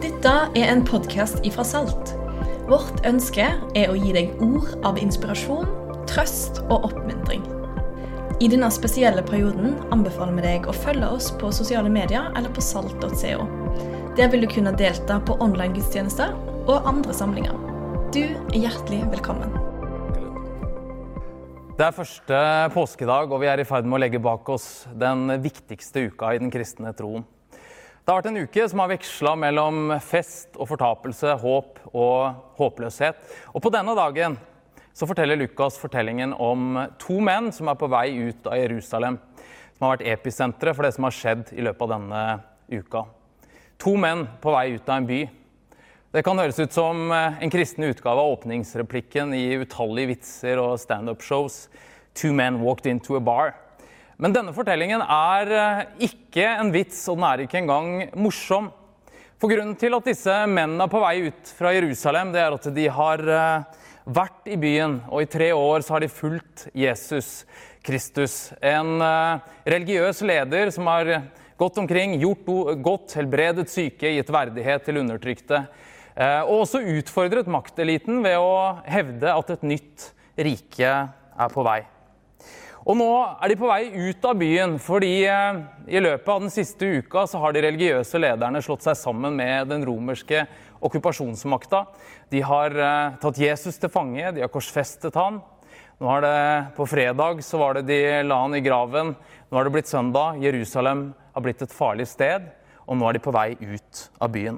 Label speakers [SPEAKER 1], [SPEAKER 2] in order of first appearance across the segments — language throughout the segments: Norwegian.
[SPEAKER 1] Dette er en podkast ifra Salt. Vårt ønske er å gi deg ord av inspirasjon, trøst og oppmuntring. I denne spesielle perioden anbefaler vi deg å følge oss på sosiale medier eller på salt.co. Der vil du kunne delta på online-gudstjenester og andre samlinger. Du er hjertelig velkommen.
[SPEAKER 2] Det er første påskedag, og vi er i ferd med å legge bak oss den viktigste uka i den kristne troen. Det har vært en uke som har veksla mellom fest og fortapelse, håp og håpløshet. Og på denne dagen så forteller Lukas fortellingen om to menn som er på vei ut av Jerusalem. Som har vært episenteret for det som har skjedd i løpet av denne uka. To menn på vei ut av en by. Det kan høres ut som en kristen utgave av åpningsreplikken i utallige vitser og standup-shows. Two men walked into a bar. Men denne fortellingen er ikke en vits, og den er ikke engang morsom. For Grunnen til at disse mennene er på vei ut fra Jerusalem, det er at de har vært i byen, og i tre år så har de fulgt Jesus Kristus. En religiøs leder som har gått omkring, gjort godt, helbredet syke, gitt verdighet til undertrykte. Og også utfordret makteliten ved å hevde at et nytt rike er på vei. Og nå er de på vei ut av byen, fordi i løpet av den siste uka så har de religiøse lederne slått seg sammen med den romerske okkupasjonsmakta. De har tatt Jesus til fange, de har korsfestet han. Nå er det På fredag så var det de la han i graven. Nå har det blitt søndag. Jerusalem har blitt et farlig sted, og nå er de på vei ut av byen.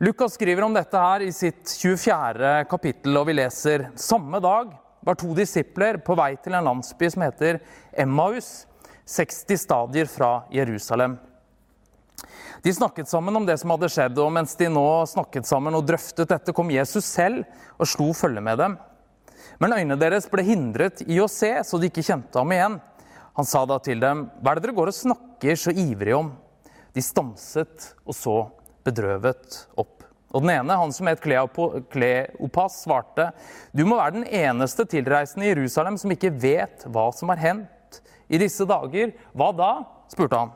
[SPEAKER 2] Lukas skriver om dette her i sitt 24. kapittel, og vi leser samme dag var to disipler på vei til en landsby som heter Emmaus, 60 stadier fra Jerusalem. De snakket sammen om det som hadde skjedd, og mens de nå snakket sammen og drøftet dette, kom Jesus selv og slo følge med dem. Men øynene deres ble hindret i å se, så de ikke kjente ham igjen. Han sa da til dem, hva er det dere går og snakker så ivrig om? De stanset og så bedrøvet opp. Og den ene, han som het Kleopas, svarte, du må være den eneste tilreisende i Jerusalem som ikke vet hva som har hendt i disse dager. Hva da? spurte han.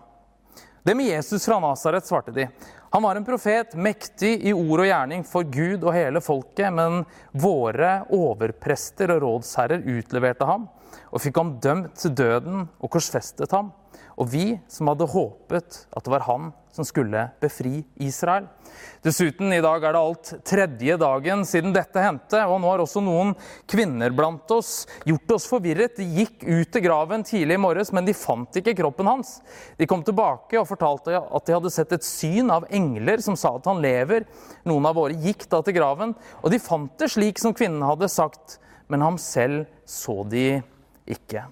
[SPEAKER 2] Det med Jesus fra Nasaret, svarte de. Han var en profet, mektig i ord og gjerning for Gud og hele folket, men våre overprester og rådsherrer utleverte ham og fikk ham dømt til døden og korsfestet ham. Og vi som hadde håpet at det var han som skulle befri Israel. Dessuten, i dag er det alt tredje dagen siden dette hendte, og nå har også noen kvinner blant oss gjort oss forvirret. De gikk ut til graven tidlig i morges, men de fant ikke kroppen hans. De kom tilbake og fortalte at de hadde sett et syn av engler som sa at han lever. Noen av våre gikk da til graven, og de fant det slik som kvinnen hadde sagt, men ham selv så de ikke.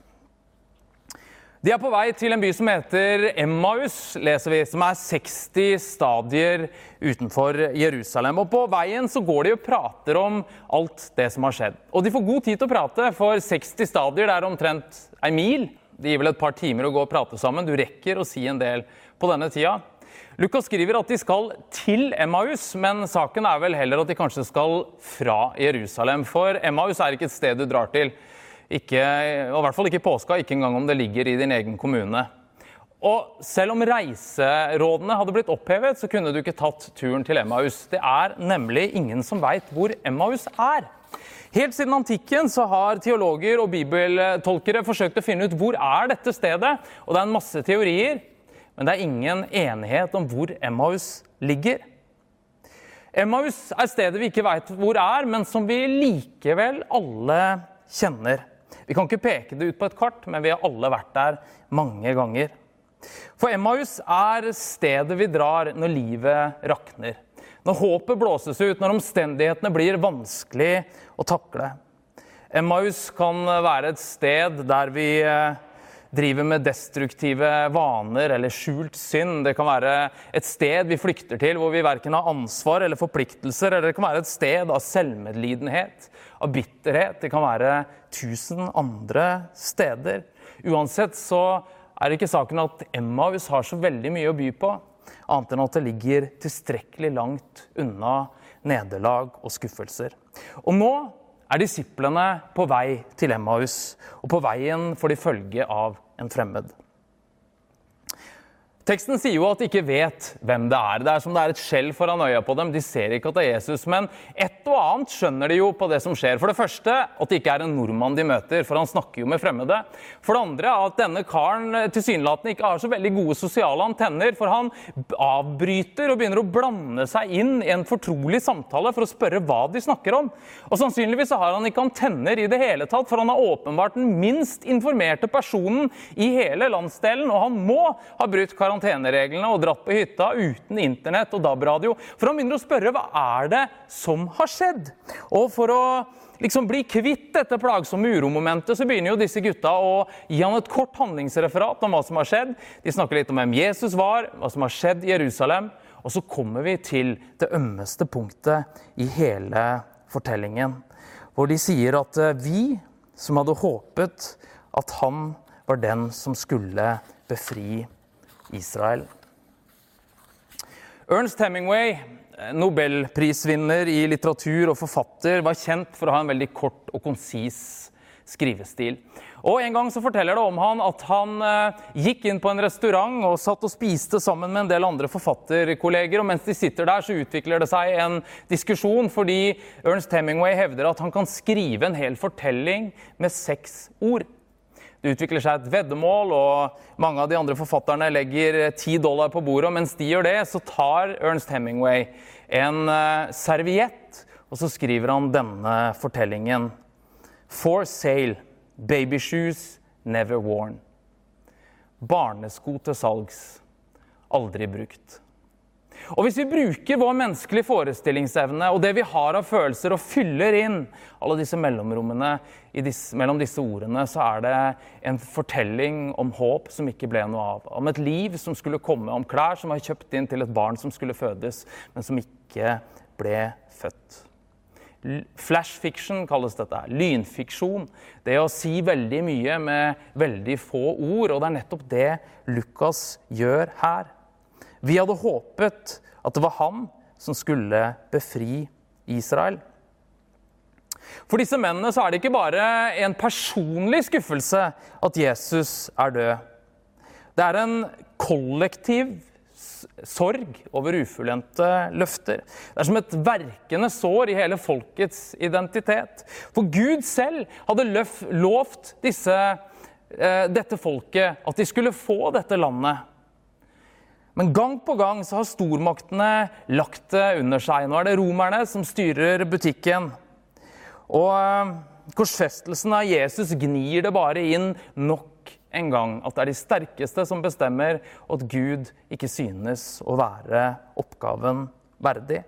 [SPEAKER 2] De er på vei til en by som heter Emmaus, leser vi, som er 60 stadier utenfor Jerusalem. Og På veien så går de og prater om alt det som har skjedd. Og de får god tid til å prate, for 60 stadier det er omtrent ei mil. Det gir vel et par timer å gå og prate sammen. Du rekker å si en del på denne tida. Lukas skriver at de skal til Emmaus, men saken er vel heller at de kanskje skal fra Jerusalem. For Emmaus er ikke et sted du drar til. Ikke, og I hvert fall ikke i påska, ikke engang om det ligger i din egen kommune. Og selv om reiserådene hadde blitt opphevet, så kunne du ikke tatt turen til Emmaus. Det er nemlig ingen som veit hvor Emmaus er. Helt siden antikken så har teologer og bibeltolkere forsøkt å finne ut hvor er dette stedet. Og det er en masse teorier, men det er ingen enighet om hvor Emmaus ligger. Emmaus er stedet vi ikke veit hvor er, men som vi likevel alle kjenner. Vi kan ikke peke det ut på et kart, men vi har alle vært der mange ganger. For Emmaus er stedet vi drar når livet rakner. Når håpet blåses ut, når omstendighetene blir vanskelig å takle. Emmaus kan være et sted der vi driver med destruktive vaner eller skjult synd. Det kan være et sted vi flykter til hvor vi verken har ansvar eller forpliktelser. Eller det kan være et sted av selvmedlidenhet, av bitterhet. Det kan være tusen andre steder. Uansett så er det ikke saken at Emmaus har så veldig mye å by på, annet enn at det ligger tilstrekkelig langt unna nederlag og skuffelser. Og nå er disiplene på vei til Emmaus, og på veien får de følge av en fremmed. Teksten sier jo at de ikke vet hvem det er. Det er som det er et skjell foran øya på dem. De ser ikke at det er Jesus. Men et og annet skjønner de jo på det som skjer. For det første at det ikke er en nordmann de møter, for han snakker jo med fremmede. For det andre at denne karen tilsynelatende ikke har så veldig gode sosiale antenner. For han avbryter og begynner å blande seg inn i en fortrolig samtale for å spørre hva de snakker om. Og sannsynligvis har han ikke antenner i det hele tatt, for han er åpenbart den minst informerte personen i hele landsdelen, og han må ha brutt karantene karantenereglene og dratt på hytta uten internett og DAB-radio. For han begynner å spørre hva er det som har skjedd. Og for å liksom bli kvitt dette plagsomme uromomentet, så begynner jo disse gutta å gi han et kort handlingsreferat om hva som har skjedd. De snakker litt om hvem Jesus var, hva som har skjedd i Jerusalem. Og så kommer vi til det ømmeste punktet i hele fortellingen. Hvor de sier at eh, vi som hadde håpet at han var den som skulle befri Israel. Ernst Hemingway, nobelprisvinner i litteratur og forfatter, var kjent for å ha en veldig kort og konsis skrivestil. Og En gang så forteller det om han at han eh, gikk inn på en restaurant og satt og spiste sammen med en del andre forfatterkolleger. og Mens de sitter der, så utvikler det seg en diskusjon fordi Ernst Hemingway hevder at han kan skrive en hel fortelling med seks ord. Det utvikler seg et veddemål, og mange av de andre forfatterne legger ti dollar på bordet. og Mens de gjør det, så tar Ernst Hemingway en eh, serviett, og så skriver han denne fortellingen. For sale. Babyshoes never worn. Barnesko til salgs. Aldri brukt. Og Hvis vi bruker vår menneskelige forestillingsevne og det vi har av følelser, og fyller inn alle disse mellomrommene disse, mellom disse ordene, så er det en fortelling om håp som ikke ble noe av. Om et liv som skulle komme, om klær som var kjøpt inn til et barn som skulle fødes, men som ikke ble født. Flash fiction kalles dette. Lynfiksjon. Det å si veldig mye med veldig få ord. Og det er nettopp det Lukas gjør her. Vi hadde håpet at det var han som skulle befri Israel. For disse mennene så er det ikke bare en personlig skuffelse at Jesus er død. Det er en kollektiv sorg over ufullendte løfter. Det er som et verkende sår i hele folkets identitet. For Gud selv hadde lovt disse, eh, dette folket at de skulle få dette landet. Men gang på gang så har stormaktene lagt det under seg. Nå er det romerne som styrer butikken. Og eh, korsfestelsen av Jesus gnir det bare inn nok en gang at det er de sterkeste som bestemmer, og at Gud ikke synes å være oppgaven verdig.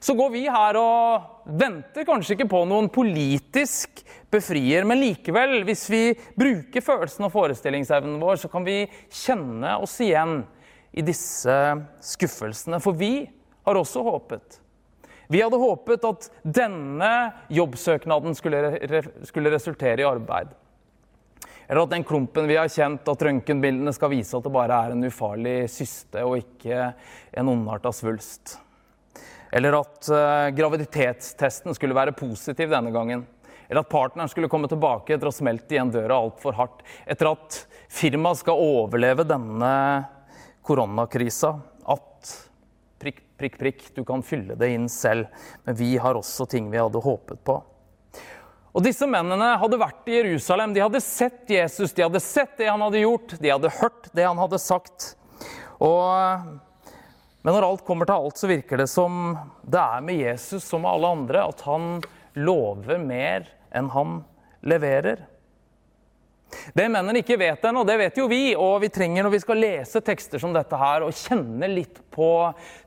[SPEAKER 2] Så går vi her og venter kanskje ikke på noen politisk befrier, men likevel, hvis vi bruker følelsen og forestillingsevnen vår, så kan vi kjenne oss igjen i disse skuffelsene. For vi har også håpet. Vi hadde håpet at denne jobbsøknaden skulle, skulle resultere i arbeid. Eller at den klumpen vi har kjent, at røntgenbildene skal vise at det bare er en ufarlig syste og ikke en ondarta svulst. Eller at uh, graviditetstesten skulle være positiv denne gangen. Eller at partneren skulle komme tilbake etter å ha smelt igjen døra altfor hardt. Etter at firmaet skal overleve denne koronakrisa. At prikk, prikk, prikk, du kan fylle det inn selv. Men vi har også ting vi hadde håpet på. Og Disse mennene hadde vært i Jerusalem, de hadde sett Jesus, de hadde sett det han hadde gjort, de hadde hørt det han hadde sagt. Og men når alt kommer til alt, så virker det som det er med Jesus som med alle andre, at han lover mer enn han leverer. Det mennene ikke vet ennå, det vet jo vi. Og vi trenger når vi skal lese tekster som dette her, å kjenne litt på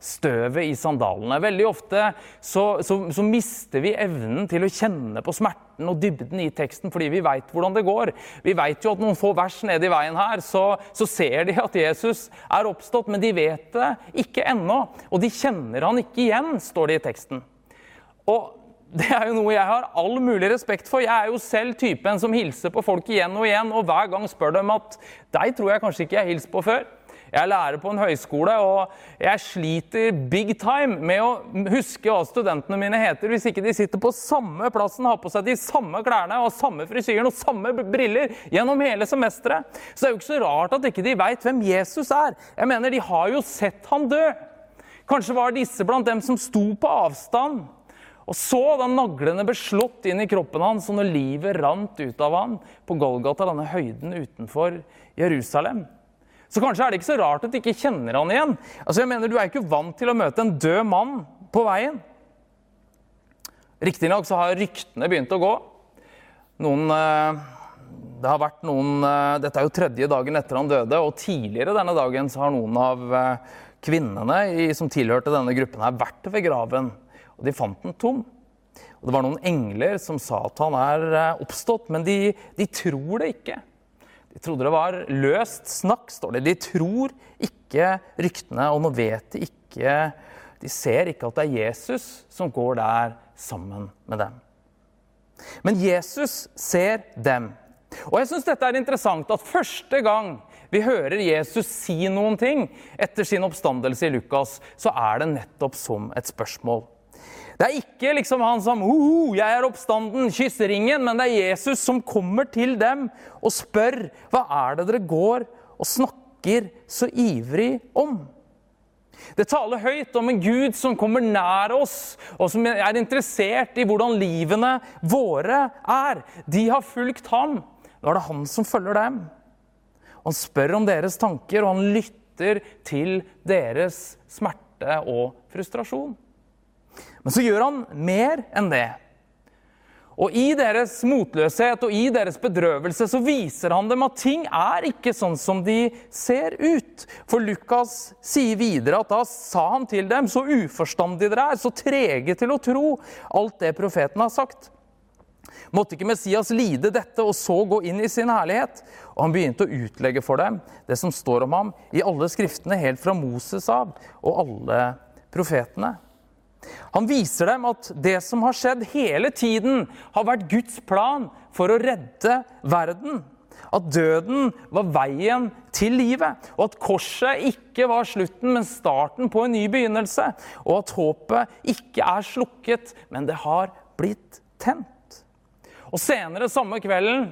[SPEAKER 2] støvet i sandalene. Veldig ofte så, så, så mister vi evnen til å kjenne på smerten og dybden i teksten fordi vi veit hvordan det går. Vi veit jo at noen få vers nede i veien her, så, så ser de at Jesus er oppstått, men de vet det ikke ennå. Og de kjenner han ikke igjen, står det i teksten. Og det er jo noe jeg har all mulig respekt for. Jeg er jo selv typen som hilser på folk igjen og igjen, og hver gang spør dem at deg tror jeg kanskje ikke jeg har hilst på før. Jeg er lærer på en høyskole, og jeg sliter big time med å huske hva studentene mine heter hvis ikke de sitter på samme plassen, har på seg de samme klærne og samme frisyren og samme briller gjennom hele semesteret. Så det er jo ikke så rart at ikke de veit hvem Jesus er. Jeg mener, De har jo sett han dø. Kanskje var disse blant dem som sto på avstand og så da naglene ble slått inn i kroppen hans, og når livet rant ut av han på Golgata, denne høyden utenfor Jerusalem. Så kanskje er det ikke så rart at de ikke kjenner han igjen. Altså jeg mener, Du er ikke vant til å møte en død mann på veien. Riktignok så har ryktene begynt å gå. Noen, eh, det har vært noen, eh, Dette er jo tredje dagen etter han døde, og tidligere denne dagen så har noen av eh, kvinnene som tilhørte denne gruppen, her vært ved graven og de fant den tom. Og Det var noen engler som sa at han er eh, oppstått, men de, de tror det ikke. De trodde det var løst snakk, står det. De tror ikke ryktene, og nå vet de ikke De ser ikke at det er Jesus som går der sammen med dem. Men Jesus ser dem. Og jeg syns dette er interessant at første gang vi hører Jesus si noen ting etter sin oppstandelse i Lukas, så er det nettopp som et spørsmål. Det er ikke liksom han som oh, 'Jeg er oppstanden', kysser ringen, men det er Jesus som kommer til dem og spør hva er det dere går og snakker så ivrig om. Det taler høyt om en Gud som kommer nær oss, og som er interessert i hvordan livene våre er. De har fulgt ham. Nå er det han som følger dem. Han spør om deres tanker, og han lytter til deres smerte og frustrasjon. Men så gjør han mer enn det. Og I deres motløshet og i deres bedrøvelse så viser han dem at ting er ikke sånn som de ser ut. For Lukas sier videre at da sa han til dem, så uforstandige dere er, så trege til å tro alt det profeten har sagt. Måtte ikke Messias lide dette og så gå inn i sin herlighet? Og han begynte å utlegge for dem det som står om ham i alle skriftene, helt fra Moses av og alle profetene. Han viser dem at det som har skjedd hele tiden, har vært Guds plan for å redde verden. At døden var veien til livet, og at korset ikke var slutten, men starten på en ny begynnelse. Og at håpet ikke er slukket, men det har blitt tent. Og Senere samme kvelden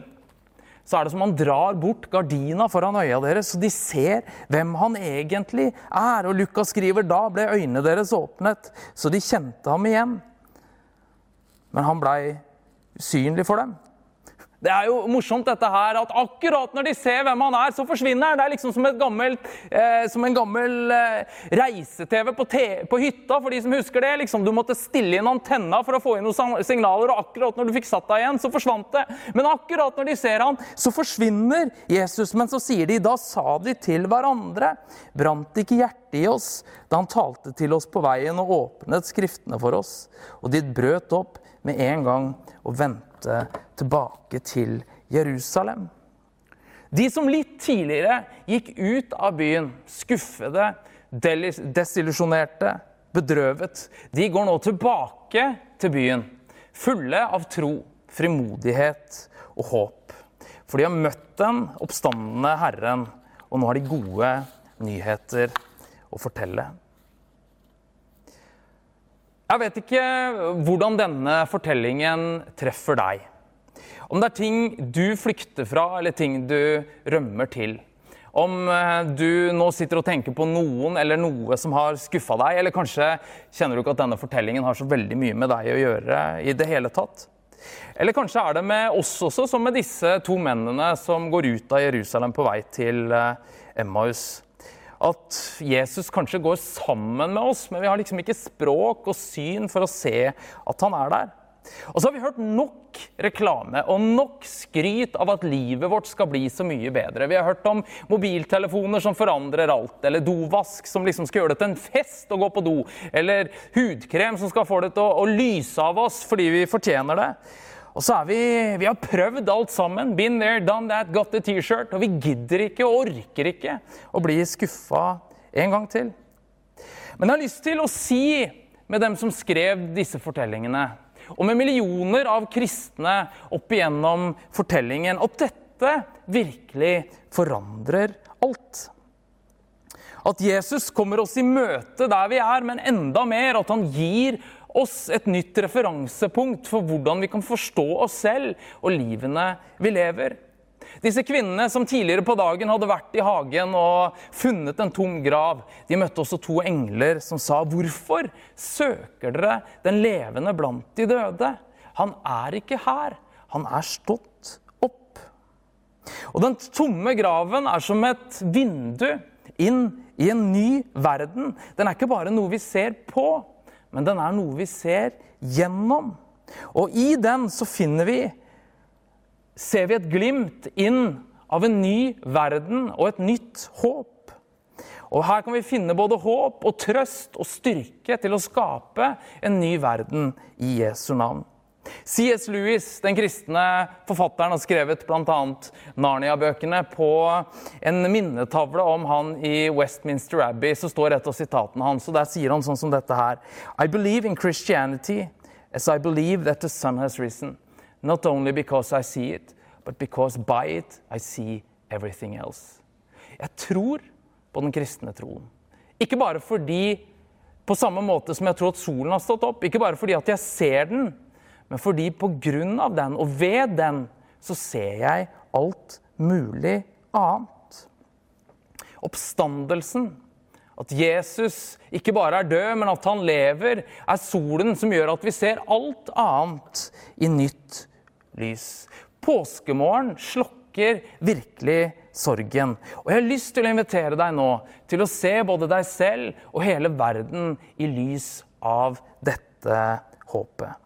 [SPEAKER 2] så er det som han drar bort gardina foran øya deres, så de ser hvem han egentlig er. Og Lukas skriver da ble øynene deres åpnet, så de kjente ham igjen. Men han blei usynlig for dem. Det er jo morsomt dette her, at akkurat når de ser hvem han er, så forsvinner han. Det er liksom som, gammelt, eh, som en gammel eh, reise-TV på, på, hytta, for de som husker det. Liksom, du måtte stille inn antenna for å få inn noen signaler, og akkurat når du fikk satt deg igjen, så forsvant det. Men akkurat når de ser han, så forsvinner Jesus. Men så sier de, da sa de til hverandre, brant ikke hjertet i oss da han talte til oss på veien og åpnet Skriftene for oss? Og de brøt opp med en gang og vendte tilbake til Jerusalem. De som litt tidligere gikk ut av byen skuffede, desillusjonerte, bedrøvet, de går nå tilbake til byen, fulle av tro, frimodighet og håp. For de har møtt den oppstandende Herren, og nå har de gode nyheter å fortelle. Jeg vet ikke hvordan denne fortellingen treffer deg. Om det er ting du flykter fra, eller ting du rømmer til. Om eh, du nå sitter og tenker på noen eller noe som har skuffa deg, eller kanskje kjenner du ikke at denne fortellingen har så veldig mye med deg å gjøre i det hele tatt. Eller kanskje er det med oss også, som med disse to mennene som går ut av Jerusalem på vei til eh, Emmaus at Jesus kanskje går sammen med oss, men vi har liksom ikke språk og syn for å se at han er der. Og så har vi hørt nok reklame og nok skryt av at livet vårt skal bli så mye bedre. Vi har hørt om mobiltelefoner som forandrer alt, eller dovask som liksom skal gjøre det til en fest å gå på do, eller hudkrem som skal få det til å, å lyse av oss fordi vi fortjener det. Og så er vi Vi har prøvd alt sammen. Been there, done that, got the T-shirt. Og vi gidder ikke og orker ikke å bli skuffa en gang til. Men jeg har lyst til å si med dem som skrev disse fortellingene, og med millioner av kristne opp igjennom fortellingen, at dette virkelig forandrer alt. At Jesus kommer oss i møte der vi er, men enda mer at han gir oss et nytt referansepunkt for hvordan vi kan forstå oss selv og livene vi lever. Disse kvinnene som tidligere på dagen hadde vært i hagen og funnet en tom grav, de møtte også to engler som sa, 'Hvorfor søker dere den levende blant de døde?' Han er ikke her. Han er stått opp. Og den tomme graven er som et vindu inn i en ny verden. Den er ikke bare noe vi ser på, men den er noe vi ser gjennom. Og i den så finner vi ser vi et glimt inn av en ny verden og et nytt håp. Og Her kan vi finne både håp og trøst og styrke til å skape en ny verden i Jesu navn. C.S. Lewis, den kristne forfatteren, har skrevet bl.a. Narnia-bøkene. På en minnetavle om han i Westminster Abbey så står et av sitatene hans. og Der sier han sånn som dette her. I believe in Christianity as I believe that the sun has risen. Not only because I see it, but because by it I see everything else. Jeg tror på den kristne troen. Ikke bare fordi på samme måte som jeg tror at solen har stått opp, ikke bare fordi at jeg ser den, men fordi på grunn av den og ved den så ser jeg alt mulig annet. Oppstandelsen, at Jesus ikke bare er død, men at han lever, er solen som gjør at vi ser alt annet i nytt lys. Påskemorgen slokker virkelig sorgen. Og jeg har lyst til å invitere deg nå til å se både deg selv og hele verden i lys av dette håpet.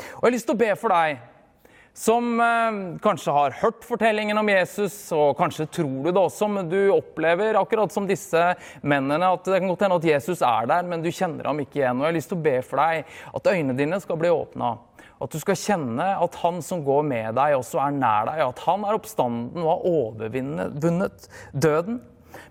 [SPEAKER 2] Og jeg har lyst til å be for deg som eh, kanskje har hørt fortellingen om Jesus, og kanskje tror du det også, men du opplever akkurat som disse mennene at det kan godt hende at Jesus er der, men du kjenner ham ikke igjen. Og jeg har lyst til å be for deg at øynene dine skal bli åpna. At du skal kjenne at han som går med deg, også er nær deg. At han er oppstanden og har overvunnet døden.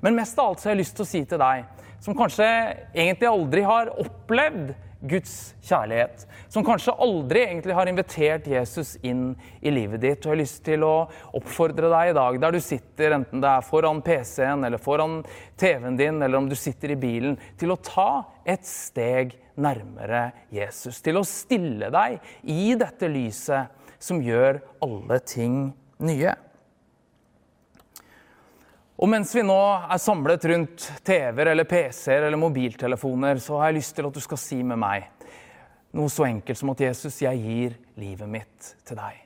[SPEAKER 2] Men mest av alt så har jeg lyst til å si til deg, som kanskje egentlig aldri har opplevd Guds kjærlighet, som kanskje aldri egentlig har invitert Jesus inn i livet ditt. Og har lyst til å oppfordre deg i dag, der du sitter, enten det er foran PC-en eller foran TV-en din, eller om du sitter i bilen, til å ta et steg nærmere Jesus. Til å stille deg i dette lyset som gjør alle ting nye. Og mens vi nå er samlet rundt TV-er eller PC-er eller mobiltelefoner, så har jeg lyst til at du skal si med meg noe så enkelt som at Jesus, jeg gir livet mitt til deg.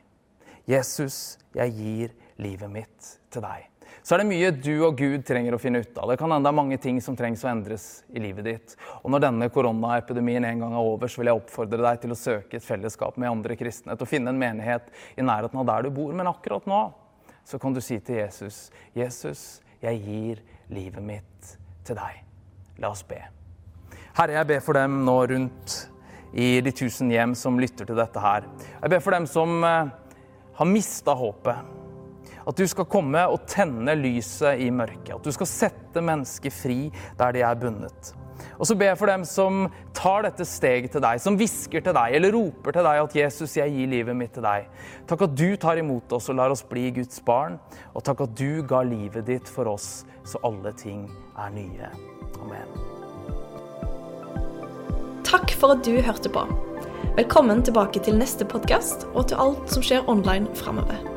[SPEAKER 2] Jesus, jeg gir livet mitt til deg så er det mye du og Gud trenger å finne ut av. Det kan hende det er mange ting som trengs å endres i livet ditt. Og når denne koronaepidemien en gang er over, så vil jeg oppfordre deg til å søke et fellesskap med andre kristne, til å finne en menighet i nærheten av der du bor. Men akkurat nå så kan du si til Jesus, 'Jesus, jeg gir livet mitt til deg'. La oss be. Herre, jeg ber for dem nå rundt i de tusen hjem som lytter til dette her. Jeg ber for dem som eh, har mista håpet at du skal komme og tenne lyset i mørket. At du skal sette mennesker fri der de er bundet. Og så ber jeg for dem som tar dette steget til deg, som hvisker til deg eller roper til deg at 'Jesus, jeg gir livet mitt til deg'. Takk at du tar imot oss og lar oss bli Guds barn. Og takk at du ga livet ditt for oss, så alle ting er nye. Amen.
[SPEAKER 1] Takk for at du hørte på. Velkommen tilbake til neste podkast og til alt som skjer online framover.